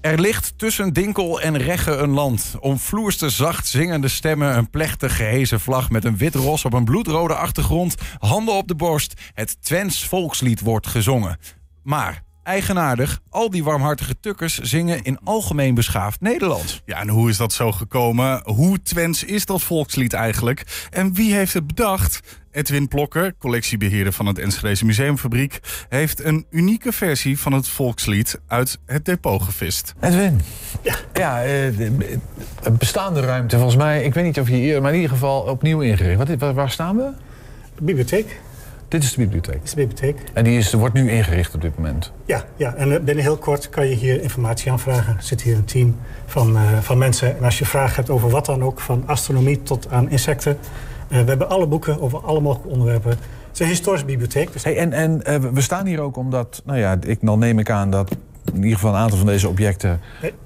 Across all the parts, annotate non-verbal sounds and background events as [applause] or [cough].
Er ligt tussen Dinkel en Regge een land. Omvloerste zacht zingende stemmen, een plechtig gehezen vlag met een wit ros op een bloedrode achtergrond, handen op de borst. Het Twents volkslied wordt gezongen. Maar eigenaardig, al die warmhartige tukkers zingen in algemeen beschaafd Nederlands. Ja, en hoe is dat zo gekomen? Hoe Twents is dat volkslied eigenlijk? En wie heeft het bedacht? Edwin Plokker, collectiebeheerder van het Enschedeze Museumfabriek, heeft een unieke versie van het volkslied uit het depot gevist. Edwin. Ja. ja eh, de- bestaande ruimte, volgens mij, ik weet niet of je hier, maar in ieder geval opnieuw ingericht. Wat, waar, waar staan we? De bibliotheek. Dit is de bibliotheek. Dit is de bibliotheek. En die is, wordt nu ingericht op dit moment. Ja, ja, en eh, binnen heel kort kan je hier informatie aanvragen. Er zit hier een team van, eh, van mensen. En als je vragen hebt over wat dan ook, van astronomie tot aan insecten. eh, we hebben alle boeken over alle mogelijke onderwerpen. Het is een historische bibliotheek. Dus Hey, en en we staan hier ook omdat, nou ja, ik, dan neem ik aan dat in ieder geval een aantal van deze objecten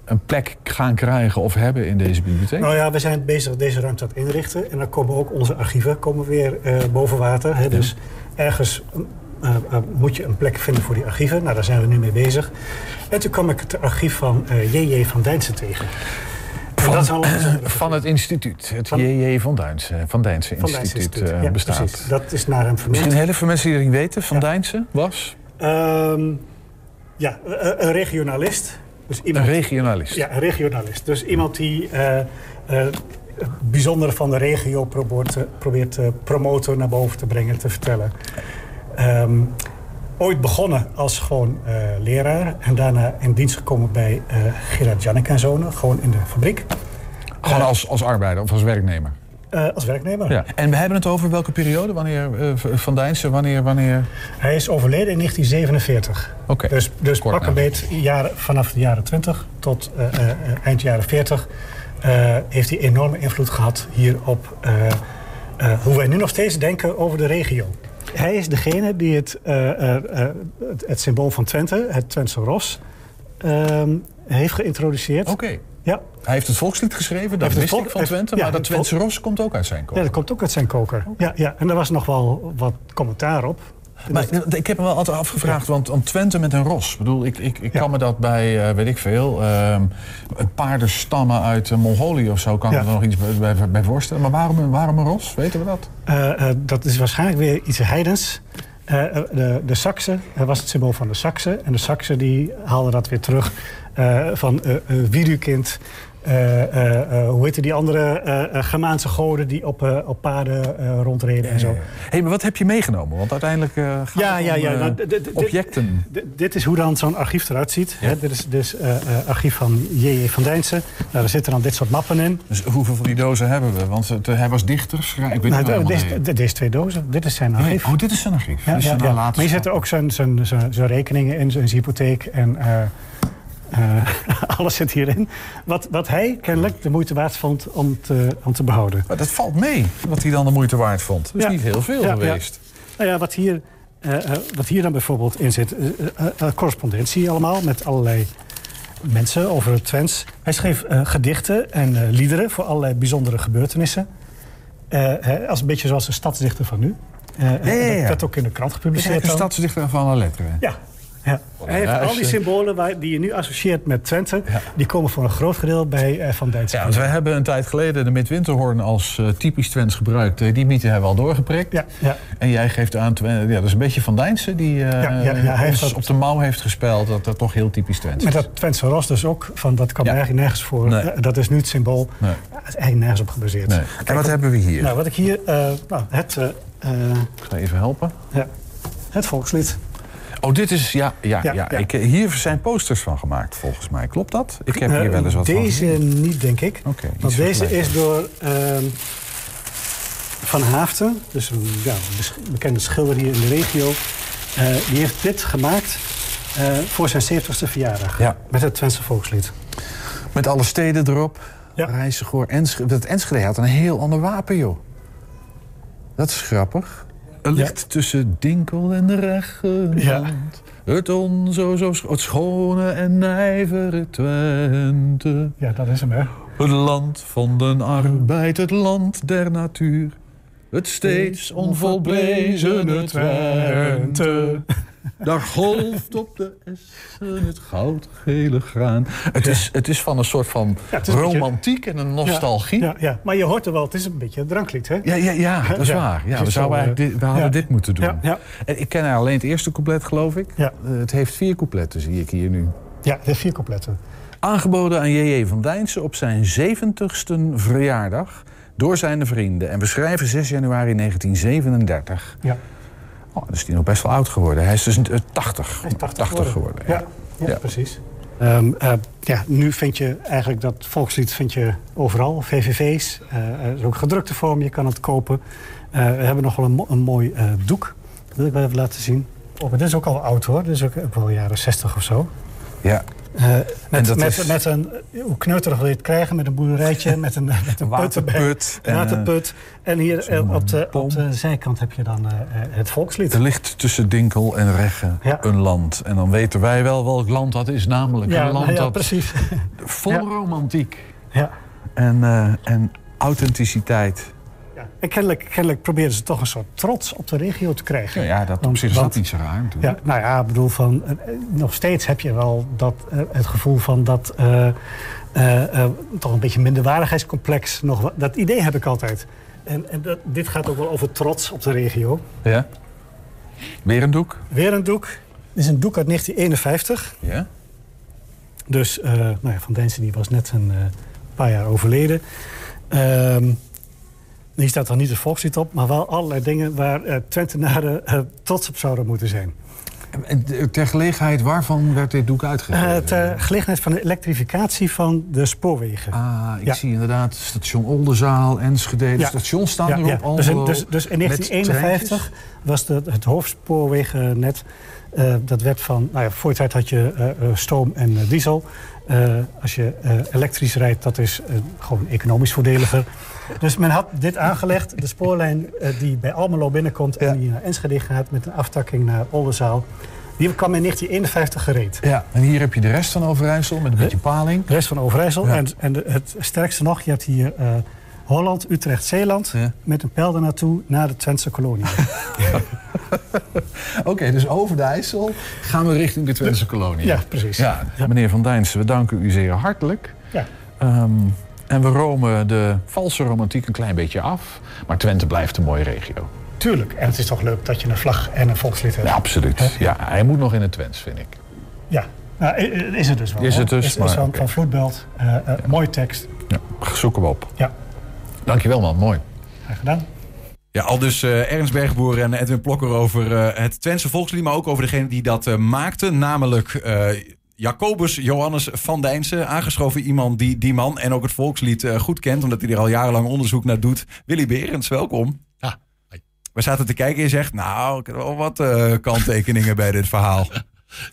een plek gaan krijgen of hebben in deze bibliotheek. Nou ja, we zijn bezig deze ruimte aan het inrichten. En dan komen ook onze archieven komen weer boven water. Hè. Dus ergens eh, eh, moet je een plek vinden voor die archieven. Nou, daar zijn we nu mee bezig. En toen kwam ik het archief van eh, J.J. van Dijnsen tegen. En dat is al een Van het instituut, het Van- J.J. van Dijnsen, van Van Dijnsen Instituut, eh, Ja, bestaat. precies. Dat is naar hem vernoemd. Misschien heel veel mensen die het niet weten, Van Ja. Dijnsen was Ehm, ja, eh, een regionalist. Dus een regionalist. ja, een regionalist. Dus iemand die eh, eh, het bijzondere van de regio probeert, te- probeert te promoten, naar boven te brengen, te vertellen. Ehm, ooit begonnen als gewoon eh, leraar en daarna in dienst gekomen bij eh Gerard Jannek en Zonen, gewoon in de fabriek, Gewoon als, als arbeider of als werknemer. eh, als werknemer. Ja. En we hebben het over welke periode? Wanneer eh, Van Dijnsen, wanneer, wanneer? Hij is overleden in 1947. Oké. Dus, dus pak een beet jaren, vanaf de jaren 20 tot eh, eh, eh, eind jaren 40 eh, heeft hij enorme invloed gehad hier op eh, eh, hoe wij nu nog steeds denken over de regio. Hij is degene die het, eh, eh, eh, het, het symbool van Twente, het Twentse ros, ehm, heeft geïntroduceerd. Oké. Ja. Hij heeft het volkslied geschreven, dat wist volk- ik van heeft- Twente. ja, maar dat het Twentse ros komt ook uit zijn ja, koker. dat komt ook uit zijn koker. Ja, ja. En er was nog wel wat commentaar op. Maar ik heb me wel altijd afgevraagd, want om Twente met een ros. Ik bedoel, ik, ik, ik Ja. kan me dat bij, eh, weet ik veel, ehm paardenstammen uit eh, Mongolië of zo, kan ik Ja. me er nog iets bij, bij, bij voorstellen. Maar waarom, een- waarom een ros? Weten we dat? Eh, eh, dat is waarschijnlijk weer iets heidens. Eh, eh, de, de Saksen dat was het symbool van de Saksen. En de Saksen die haalden dat weer terug eh, van eh eh, Eh, eh, eh, hoe heette die andere Germaanse goden die op, op paarden rondreden en zo. hey, maar wat heb je meegenomen? Want uiteindelijk gaat Ja, ja, ja. nou, objecten. Dit is hoe dan zo'n archief eruit ziet. Hè, dit is dus archief van J.J. van Dijnsen. Nou, daar zitten dan dit soort mappen in. Dus hoeveel van die dozen hebben we? Want hij was dichter. Ik weet Nou, niet d- helemaal deze, niet. d- deze twee dozen, dit is zijn archief. Oh, dit is zijn archief. Ja, Dit is ja, zijn Maar je zet er ook zijn, zijn, zijn, rekeningen in, zijn, zijn hypotheek en eh, [laughs] alles zit hierin. Wat, wat hij kennelijk de moeite waard vond om te, om te behouden. Maar dat valt mee, wat hij dan de moeite waard vond. Dat is Ja. niet heel veel Ja, geweest. Nou ja, wat hier, eh, eh, wat hier dan bijvoorbeeld in zit, correspondentie allemaal met allerlei mensen over het Twents. Hij schreef gedichten en liederen voor allerlei bijzondere gebeurtenissen. Als een beetje zoals de stadsdichter van nu. Eh, ja, ja. Dat werd ook in de krant gepubliceerd. hij een stadsdichter van een letteren? Ja. Ja. Hij heeft al die symbolen waar, die je nu associeert met Twente... Ja. die komen voor een groot gedeelte bij eh, Van Dijnsen. Ja, want wij hebben een tijd geleden de Midwinterhoorn als eh, typisch Twents gebruikt. Eh, die mythe hebben we al doorgeprikt. ja, ja. En jij geeft aan, ja, dat is een beetje Van Dijnsen die eh, Ja, ja, ja, hij heeft ons dat- op de mouw heeft gespeld. Dat dat toch heel typisch Twents Met is. dat Twentse ros dus ook, van, dat kwam Ja. eigenlijk nergens voor. Nee. Dat is nu het symbool. Nee. Het is eigenlijk nergens op gebaseerd. Nee. En wat hebben we hier? Nou, wat ik hier... eh, nou, het, eh, eh, Ik ga even helpen. ja, het volkslied. Oh, dit is, ja, ja, ja. Ik, eh, hier zijn posters van gemaakt, volgens mij. Klopt dat? Ik heb hier Eh, wel eens wat van Deze gezien. niet, denk ik. Oké, Want deze is door ehm, Van Haaften, dus een ja, bekende schilder hier in de regio. eh, die heeft dit gemaakt eh, voor zijn 70ste verjaardag. Ja. Met het Twentse volkslied. Met alle steden erop. Ja. Reizigoor, Enschede. Dat Enschede had een heel ander wapen, joh. Dat is grappig. Er ligt tussen Dinkel en de Rechtenland. Ja. Het on zo, het schone en nijvere Twente. Ja, dat is hem, hè? Het land van den arbeid, het land der natuur. Het steeds onvolbrezene Twente. Daar golft op de essen het goudgele graan. Het, is, het is van een soort van Ja, het beetje- romantiek en een nostalgie. Ja, Ja, ja, maar je hoort er wel, het is een beetje een dranklied, hè? ja, ja, dat is Ja. waar. Ja, Het we, zouden eigenlijk dit, we hadden ja. dit moeten doen. Ja, ja. En Ik ken alleen het eerste couplet, geloof ik. Ja. Eh, Het heeft vier coupletten, zie ik hier nu. Ja, de vier coupletten. Aangeboden aan J.J. van Dijnsen op zijn 70ste verjaardag door zijn vrienden. En we schrijven 6 januari 1937. Ja. Oh, dan is hij nog best wel oud geworden. Hij is dus eh, 80, Hij is 80 geworden. Ja, ja, Ja. precies. Ehm, eh, ja, nu vind je eigenlijk dat volkslied vind je overal. VVV's, eh, er is ook gedrukte vorm, je kan het kopen. Eh, we hebben nog wel een, mo- een mooi eh, doek. Dat wil ik wel even laten zien. Oh, maar dit is ook al oud hoor. Dit is ook, ook wel jaren 60 of zo. Ja. Eh, met, met, is- met een, eh, hoe kneuterig wil je het krijgen? Met een boerderijtje, [laughs] met een, met een put erbij. Waterput. En, eh, Waterput. En hier eh, op, de, op de zijkant heb je dan eh, eh, het volkslied. Er ligt tussen Dinkel en Regge Ja. een land. En dan weten wij wel welk land dat is. Namelijk Ja, een land nou ja, dat precies. [laughs] vol romantiek ja. en, eh, en authenticiteit. En kennelijk, kennelijk proberen ze toch een soort trots op de regio te krijgen. Ja, ja dat op Want- zich is dat niet zo raar. Ja, nou ja, ik bedoel van, eh, eh, nog steeds heb je wel dat, eh, het gevoel van dat toch een beetje minderwaardigheidscomplex. Nog, dat idee heb ik altijd. En, en dat, dit gaat ook wel over trots op de regio. Ja? Weer een doek? Weer een doek. Dit is een doek uit 1951. Ja. Dus nou ja, Van Densen die was net een paar jaar overleden. Ehm hier staat dan niet het volkslied op, maar wel allerlei dingen waar eh Twentenaren eh, trots op zouden moeten zijn. En ter gelegenheid waarvan werd dit doek uitgegeven? Eh ter gelegenheid van de elektrificatie van de spoorwegen. Ah, ik Ja. zie inderdaad station Oldenzaal, Enschede. De Ja. stations staan Ja, erop. Dus, in, dus, dus in met 1951 was de, het hoofdspoorwegennet... eh, dat werd van... Nou ja, voor tijd had je stoom en diesel. Als je elektrisch rijdt, dat is gewoon economisch voordeliger. Dus men had dit aangelegd. De spoorlijn eh, die bij Almelo binnenkomt... en die naar Enschede gaat met een aftakking naar Oldenzaal... die kwam in 1951 gereed. Ja, en hier heb je de rest van Overijssel met een beetje paling. De rest van Overijssel. Ja. En, en het sterkste nog, je hebt hier eh, Holland, Utrecht, Zeeland... Ja. met een pijl naartoe naar de Twentse kolonie. [laughs] Oké, dus over de IJssel gaan we richting de Twentse kolonie. ja, precies. Ja, meneer Van Dijnsen, we danken u zeer hartelijk. Ja. Ehm, en we romen de valse romantiek een klein beetje af. Maar Twente blijft een mooie regio. Tuurlijk. En het is toch leuk dat je een vlag en een volkslied hebt. Ja, absoluut. Ja, hij moet nog in het Twents, vind ik. Ja. Nou, is het dus wel. Is het dus, Is, is maar van, oké. van Vloedbelt. eh, eh, Mooie tekst. Ja, zoeken we op. Ja, Dankjewel, man. Mooi. graag gedaan. Ja, al dus eh, Ernst Bergboer en Edwin Plokker over eh, het Twentse volkslied... maar ook over degene die dat eh, maakte, namelijk... Jacobus Johannes van Dijnsen, aangeschoven iemand die die man en ook het volkslied eh, goed kent, omdat hij er al jarenlang onderzoek naar doet. Willy Berends, welkom. Ja. We zaten te kijken en je zegt, nou, ik heb wel wat eh, kanttekeningen bij dit verhaal. [laughs]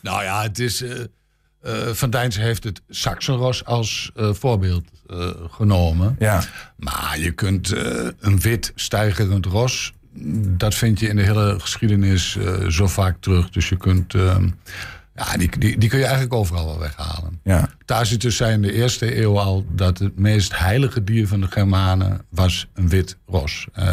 Nou ja, het is. eh Van Dijnsen heeft het Saxenros als voorbeeld genomen. Ja, Maar je kunt een wit stijgerend ros. Dat vind je in de hele geschiedenis zo vaak terug. Dus je kunt. Eh, ja, die, die, die kun je eigenlijk overal wel weghalen. ja. Tacitus zei in de eerste eeuw al dat het meest heilige dier van de Germanen was een wit ros. Eh,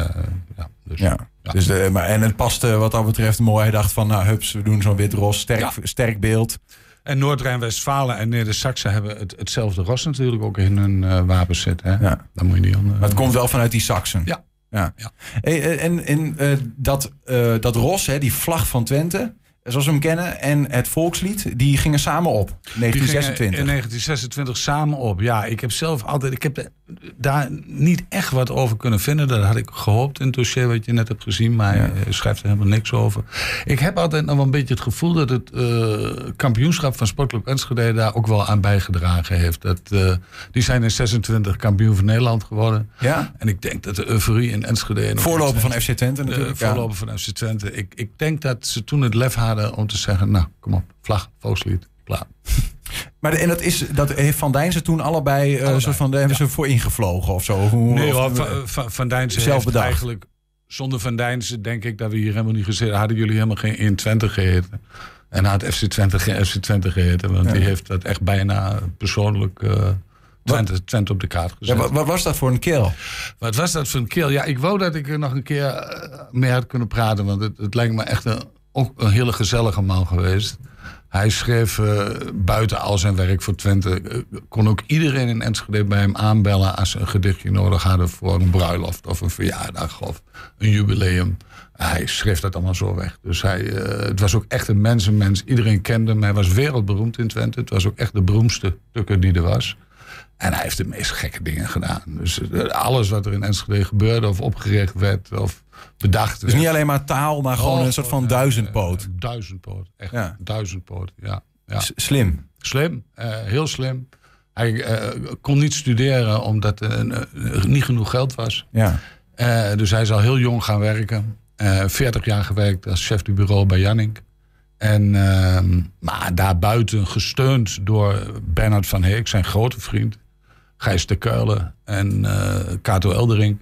ja, dus, ja. ja. Dus de, maar, en het paste wat dat betreft mooi. Hij dacht van, nou hups, we doen zo'n wit ros, sterk, Ja. sterk beeld. En Noord-Rijn-Westfalen en Neder-Saxen hebben het, hetzelfde ros natuurlijk ook in hun eh wapens zitten. Ja. Dan moet je niet aan. Maar het komt wel vanuit die Saxen. Ja. ja. Eh, en en eh, dat, eh, dat ros, hè, die vlag van Twente, zoals we hem kennen, en het volkslied, die gingen samen op. Die gingen 1926. in 1926 samen op. Ja, ik heb zelf altijd. Ik heb daar niet echt wat over kunnen vinden. Dat had ik gehoopt in het dossier wat je net hebt gezien. Maar Ja. je schrijft er helemaal niks over. Ik heb altijd nog wel een beetje het gevoel dat het eh, kampioenschap van Sportclub Enschede daar ook wel aan bijgedragen heeft. Dat, eh, die zijn in 26 kampioen van Nederland geworden. Ja? En ik denk dat de euforie in Enschede. Voorloper van FC Twente de natuurlijk. ja. voorloper van FC Twente. Ik, ik denk dat ze toen het lef hadden om te zeggen... nou, kom op, vlag, volkslied, klaar. [laughs] Maar de- en dat, is, dat heeft Van Dijnsen toen allebei, eh, Allebei, soort van, daar hebben ze voor ingevlogen of zo? Hoe, Nee, of- hoor, van, van, van Dijnsen zelf heeft bedacht. eigenlijk... Zonder Van Dijnsen denk ik dat we hier helemaal niet gezeten... hadden jullie helemaal geen 120 geheten. En had FC Twente geen FC Twente geheten. Want Ja. die heeft dat echt bijna persoonlijk... eh, Twente, Twente op de kaart ja, gezet. wat, wat was dat voor een kill? Wat was dat voor een keel? Ja, ik wou dat ik er nog een keer eh, mee had kunnen praten. Want het, het lijkt me echt een ook een hele gezellige man geweest. Hij schreef uh, buiten al zijn werk voor Twente. Uh, kon ook iedereen in Enschede bij hem aanbellen als ze een gedichtje nodig hadden voor een bruiloft of een verjaardag of een jubileum. Hij schreef dat allemaal zo weg. Dus hij, uh, het was ook echt een mensenmens. Iedereen kende hem. Hij was wereldberoemd in Twente. Het was ook echt de beroemdste tukker die er was. En hij heeft de meest gekke dingen gedaan. Dus alles wat er in Enschede gebeurde of opgericht werd of bedacht Dus niet alleen maar taal, maar gewoon oh, een soort van ja, duizendpoot. Uh, duizendpoot, echt ja. duizendpoot, ja. ja. Slim. Slim, uh, heel slim. Hij uh, kon niet studeren omdat er niet genoeg geld was. Ja. dus hij is al heel jong gaan werken. 40 jaar gewerkt als chef du bureau bij Janning. En, ehm, maar daarbuiten gesteund door Bernard van Heek, zijn grote vriend. Gijs de Kuilen en Kato Eldering.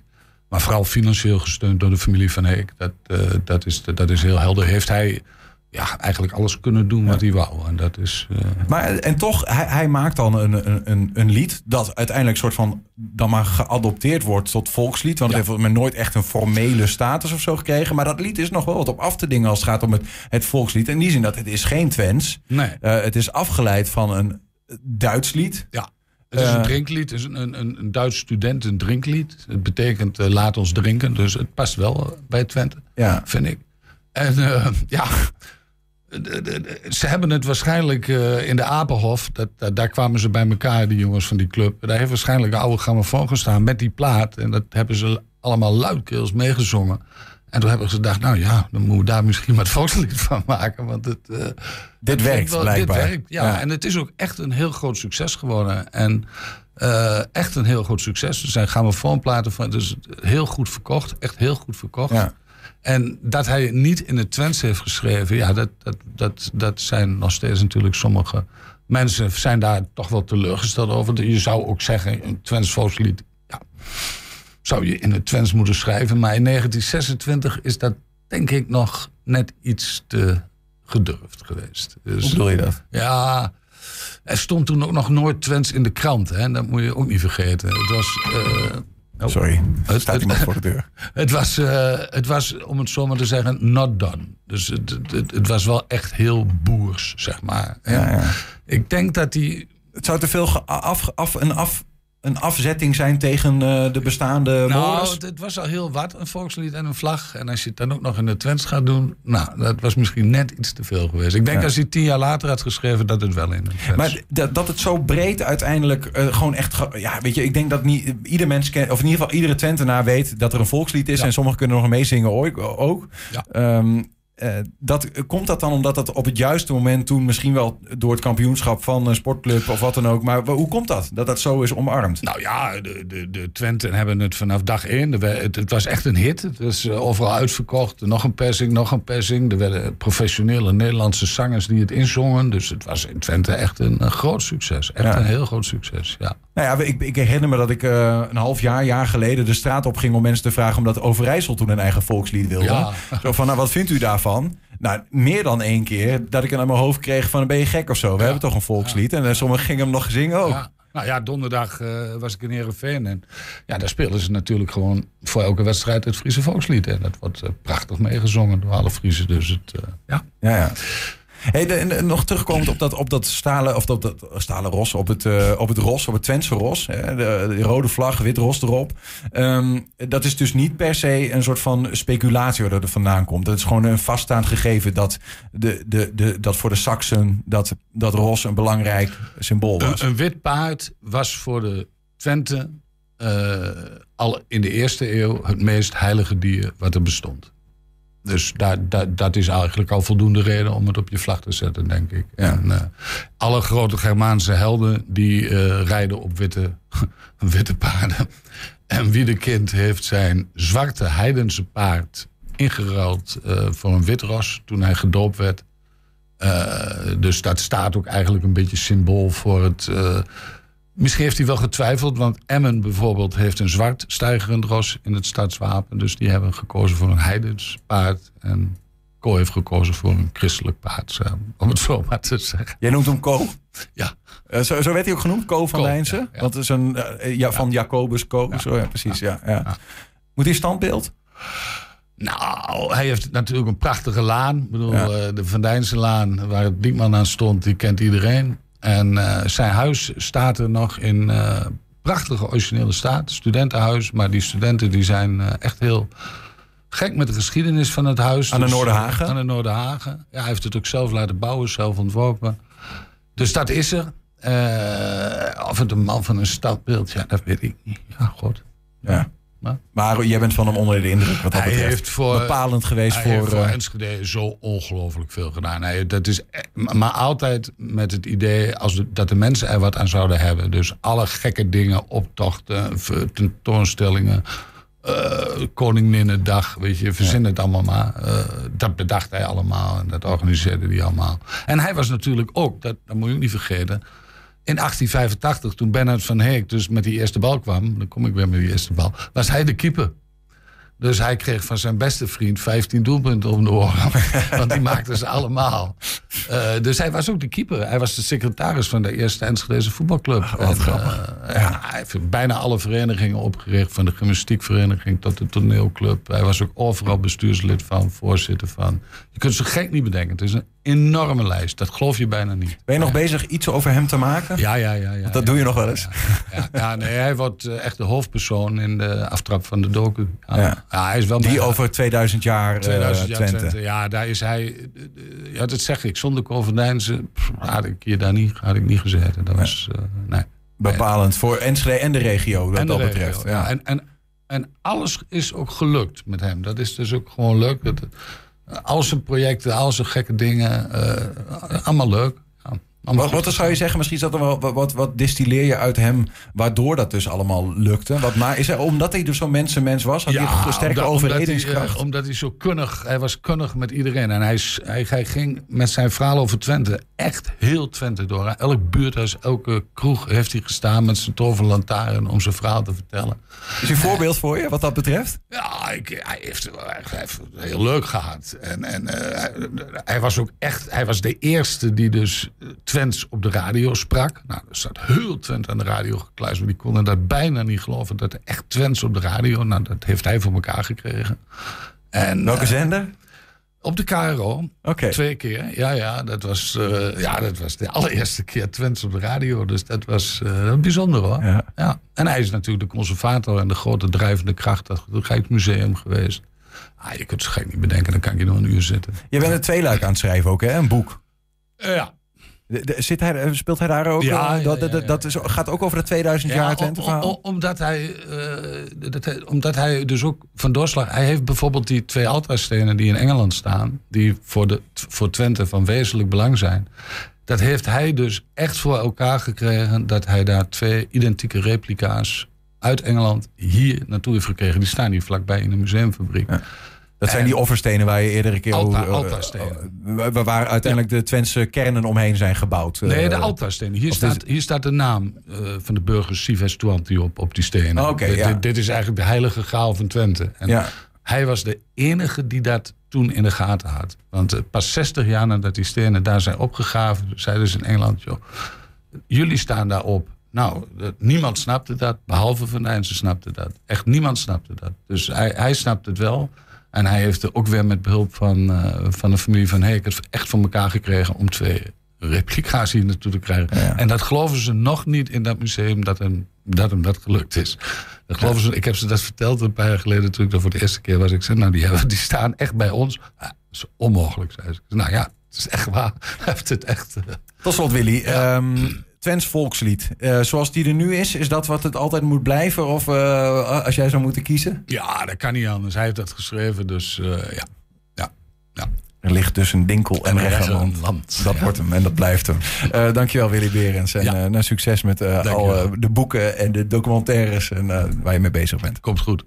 Maar vooral financieel gesteund door de familie van Heek. Dat, uh, dat, is, dat is heel helder. Heeft hij ja, eigenlijk alles kunnen doen wat hij wou. En, dat is, uh... maar, en toch, hij, hij maakt dan een, een, een lied dat uiteindelijk soort van dan maar geadopteerd wordt tot volkslied. Want ja. het heeft men nooit echt een formele status of zo gekregen. Maar dat lied is nog wel wat op af te dingen als het gaat om het, het volkslied. In die zin dat het is geen Twents. Nee. Uh, het is afgeleid van een Duits lied. Ja. Het is een drinklied, het is een, een, een Duits student een drinklied. Het betekent uh, laat ons drinken, dus het past wel bij Twente, ja. vind ik. En uh, [laughs] ja, ze hebben het waarschijnlijk uh, in de Apenhof, dat, dat, daar kwamen ze bij elkaar, die jongens van die club. Daar heeft waarschijnlijk een oude grammofoon gestaan met die plaat. En dat hebben ze allemaal luidkeels meegezongen. En toen hebben ze gedacht, nou ja, dan moeten we daar misschien wat volkslied van maken. Want het, uh, dit werkt wel, blijkbaar. Dit werkt, ja. ja. En het is ook echt een heel groot succes geworden. En uh, echt een heel groot succes. Er zijn grammofoonplaten van, dus heel goed verkocht. Echt heel goed verkocht. Ja. En dat hij niet in het Twents heeft geschreven, ja, dat, dat, dat, dat zijn nog steeds natuurlijk sommige mensen zijn daar toch wel teleurgesteld over. Je zou ook zeggen, een Twents volkslied, ja, zou je in het Twents moeten schrijven. Maar in 1926 is dat denk ik nog net iets te gedurfd geweest. Dus, Hoe bedoel je dat? Ja, er stond toen ook nog nooit Twents in de krant. Hè? Dat moet je ook niet vergeten. Het was... Uh, oh, Sorry, het staat iemand voor de deur. [laughs] Het was, uh, het was, om het zo maar te zeggen, not done. Dus het, het, het was wel echt heel boers, zeg maar. Ja, ja. Ik denk dat die... Het zou te veel af, af, een af een afzetting zijn tegen uh, de bestaande nou, molens? het, was al heel wat, een volkslied en een vlag. En als je het dan ook nog in de Twents gaat doen... nou, dat was misschien net iets te veel geweest. Ik denk Ja. als hij tien jaar later had geschreven... dat het wel in de Twents... Maar dat, dat het zo breed uiteindelijk eh, gewoon echt... Ja, weet je, ik denk dat niet ieder mens kent... of in ieder geval iedere Twentenaar weet dat er een volkslied is... Ja. en sommigen kunnen nog meezingen ook. ook. Ja. Ehm, eh, dat, komt dat dan omdat dat op het juiste moment toen... misschien wel door het kampioenschap van een sportclub of wat dan ook... maar hoe komt dat, dat dat zo is omarmd? Nou ja, de, de, de Twenten hebben het vanaf dag één. Het, het was echt een hit. Het was eh, overal uitverkocht. Nog een persing, nog een persing. Er werden professionele Nederlandse zangers die het inzongen. Dus het was in Twente echt een, een groot succes. Echt Ja. een heel groot succes, ja. Nou ja, ik, ik herinner me dat ik eh, een half jaar, jaar geleden de straat op ging om mensen te vragen omdat Overijssel toen een eigen volkslied wilde. Ja. Zo van, nou wat vindt u daarvan? Nou, meer dan één keer dat ik het aan mijn hoofd kreeg van ben je gek of zo? We hebben toch een volkslied? En eh, sommigen gingen hem nog zingen ook. Ja. Nou ja, donderdag eh, was ik in Heerenveen. En ja, daar spelen ze natuurlijk gewoon voor elke wedstrijd het Friese volkslied. En dat wordt eh, prachtig meegezongen door alle Friesen. Dus het, eh, ja. Ja, ja. Hey, de- en nog terugkomend op dat, op dat stalen, of dat, dat stalen ros, op het, eh, op het ros, op het Twentse ros. Hè, de, de rode vlag, wit ros erop. Ehm, dat is dus niet per se een soort van speculatie waar dat er vandaan komt. Dat is gewoon een vaststaand gegeven dat, de, de, de, dat voor de Saksen dat, dat ros een belangrijk symbool was. Een, een wit paard was voor de Twente eh, al in de eerste eeuw het meest heilige dier wat er bestond. Dus daar, daar, dat is eigenlijk al voldoende reden om het op je vlag te zetten, denk ik. En eh, alle grote Germaanse helden die eh, rijden op witte, [laughs] witte paarden. En Wiedekind heeft zijn zwarte heidense paard ingeruild eh, voor een wit ros toen hij gedoopt werd. Dus dat staat ook eigenlijk een beetje symbool voor het. Eh, misschien heeft hij wel getwijfeld, want Emmen bijvoorbeeld heeft een zwart stijgerend ros in het stadswapen. Dus die hebben gekozen voor een heidens paard. En Ko heeft gekozen voor een christelijk paard, zo, om het zo maar te zeggen. Jij noemt hem Ko. [laughs] Ja, Eh, zo, zo werd hij ook genoemd, Ko van ja, ja. Want het is een, eh, ja, van Jacobus Ko. Ja. Zo, ja, precies. Ja. Ja. Ja. Moet hij standbeeld? Nou, hij heeft natuurlijk een prachtige laan. Ik bedoel, ja. de Van Dijnse laan, waar het Diekman aan stond, die kent iedereen. En zijn huis staat er nog in prachtige originele staat. Studentenhuis, maar die studenten die zijn echt heel gek met de geschiedenis van het huis. Aan de dus, Noorderhagen? Aan de Noorderhagen. Ja, hij heeft het ook zelf laten bouwen, zelf ontworpen. Dus dat is er. Of het een man van een stadbeeld, ja, dat weet ik niet. Ja, god. Ja. Maar, maar jij bent van hem onder de indruk wat dat hij betreft. Heeft voor, Bepalend geweest hij voor... Heeft voor uh, Enschede zo ongelooflijk veel gedaan. Hij, dat is, maar altijd met het idee als dat de mensen er wat aan zouden hebben. Dus alle gekke dingen, optochten, tentoonstellingen... Uh, dag, weet je, verzin het allemaal maar. Uh, dat bedacht hij allemaal en dat organiseerde hij allemaal. En hij was natuurlijk ook, dat, dat moet je ook niet vergeten... in 1885, toen Bernard van Heek dus met die eerste bal kwam... dan kom ik weer met die eerste bal, was hij de keeper. Dus hij kreeg van zijn beste vriend 15 doelpunten om de oren. [laughs] Want die maakten ze allemaal. Uh, dus hij was ook de keeper. Hij was de secretaris van de eerste Enschedeze voetbalclub. Ach, wat en, uh, ja. hij heeft bijna alle verenigingen opgericht. Van de gymnastiekvereniging tot de toneelclub. Hij was ook overal bestuurslid van, voorzitter van. Je kunt ze gek niet bedenken. Het is een enorme lijst. Dat geloof je bijna niet. Ben je nog bezig iets over hem te maken? Ja, ja, ja. ja dat doe je nog wel eens. Ja, ja, nee, hij wordt echt de hoofdpersoon in de aftrap van de docu. Ja. hij is wel Die over 2000 jaar, 2000 jaar Twente. Twente. Ja, daar is hij... Ja, dat zeg ik. Zonder Converdijnse had ik hier daar niet, had ik niet gezeten. Dat was... Uh, nee. Bepalend voor Enschede en de regio, wat dat betreft. Ja. En, en, en alles is ook gelukt met hem. Dat is dus ook gewoon leuk. Dat, al zijn projecten, al zijn gekke dingen, uh, allemaal leuk. Wat, wat zou je zeggen, misschien is dat er wel, wat, wat distilleer je uit hem, waardoor dat dus allemaal lukte? Wat, maar is er, omdat hij dus zo'n mensenmens was, had ja, hij een sterke omdat, overredingskracht? Omdat hij, omdat hij zo kunnig, hij was kunnig met iedereen. En hij, hij, hij ging met zijn verhaal over Twente echt heel Twente door. Elk buurthuis, elke kroeg heeft hij gestaan met zijn toverlantaarn om zijn verhaal te vertellen. Is een voorbeeld voor je wat dat betreft? Ja, ik, hij, heeft, hij heeft het heel leuk gehad. En, en uh, hij, hij, was ook echt, hij was de eerste die dus Twents op de radio sprak. Nou, er staat heel Twent aan de radio gekluisterd. Die konden dat bijna niet geloven. Dat er echt Twents op de radio. Nou, dat heeft hij voor elkaar gekregen. En, Welke uh, zender? Op de KRO. Okay. Twee keer. Ja, ja, dat was, uh, ja, dat was de [laughs] allereerste keer Twents op de radio. Dus dat was uh, bijzonder hoor. Ja. ja. En hij is natuurlijk de conservator en de grote drijvende kracht het Rijksmuseum geweest. Ah, je kunt het gek niet bedenken, dan kan je nog een uur zitten. Je bent een tweeluik aan het schrijven ook, hè? Een boek. ja, Zit hij, speelt hij daar ook? Ja, dat, ja, ja, dat is, gaat ook over de 2000 jaar verhaal? omdat, hij, uh, dat hij, omdat hij dus ook van doorslag... Hij heeft bijvoorbeeld die twee altaarstenen die in Engeland staan... die voor, de, voor Twente van wezenlijk belang zijn... dat heeft hij dus echt voor elkaar gekregen... dat hij daar twee identieke replica's uit Engeland hier naartoe heeft gekregen. Die staan hier vlakbij in de museumfabriek. Dat zijn die offerstenen waar je eerder een keer Alta, over... Altaarstenen. Uh, waar uiteindelijk de Twentse kernen omheen zijn gebouwd. Nee, de altaarstenen. Hier, staat, hier staat de naam van de burger Sives op, op die stenen. Oh, okay, ja. dit, dit, is eigenlijk de heilige graal van Twente. En ja. hij was de enige die dat toen in de gaten had. Want pas 60 jaar nadat die stenen daar zijn opgegraven... zeiden ze in Engeland... Joh, jullie staan daarop. Nou, niemand snapte dat, behalve Van Dijnsen snapte dat. Echt niemand snapte dat. Dus hij, hij snapte het wel... En hij heeft er ook weer met behulp van, uh, van de familie van Heek het echt voor elkaar gekregen om twee replica's hier naartoe te krijgen. Ja. En dat geloven ze nog niet in dat museum dat hem dat, hem dat gelukt is. Dat geloven ze, ik heb ze dat verteld een paar jaar geleden toen ik dat voor de eerste keer was. Ik zei, nou die, hebben, die staan echt bij ons. Ja, dat is onmogelijk, zei ze. Nou ja, het is echt waar. [laughs] Hij heeft het echt... Uh, Tot slot Willy, um, Twents volkslied. Uh, zoals die er nu is, is dat wat het altijd moet blijven? Of uh, als jij zou moeten kiezen? Ja, dat kan niet anders. Hij heeft dat geschreven, dus uh, ja. ja. ja. Er ligt dus een dinkel en, en. Land. Dat ja. wordt hem en dat blijft hem. Uh, dankjewel Willy Berends. En ja. uh, succes met al de boeken en de documentaires en, waar je mee bezig bent. Komt goed.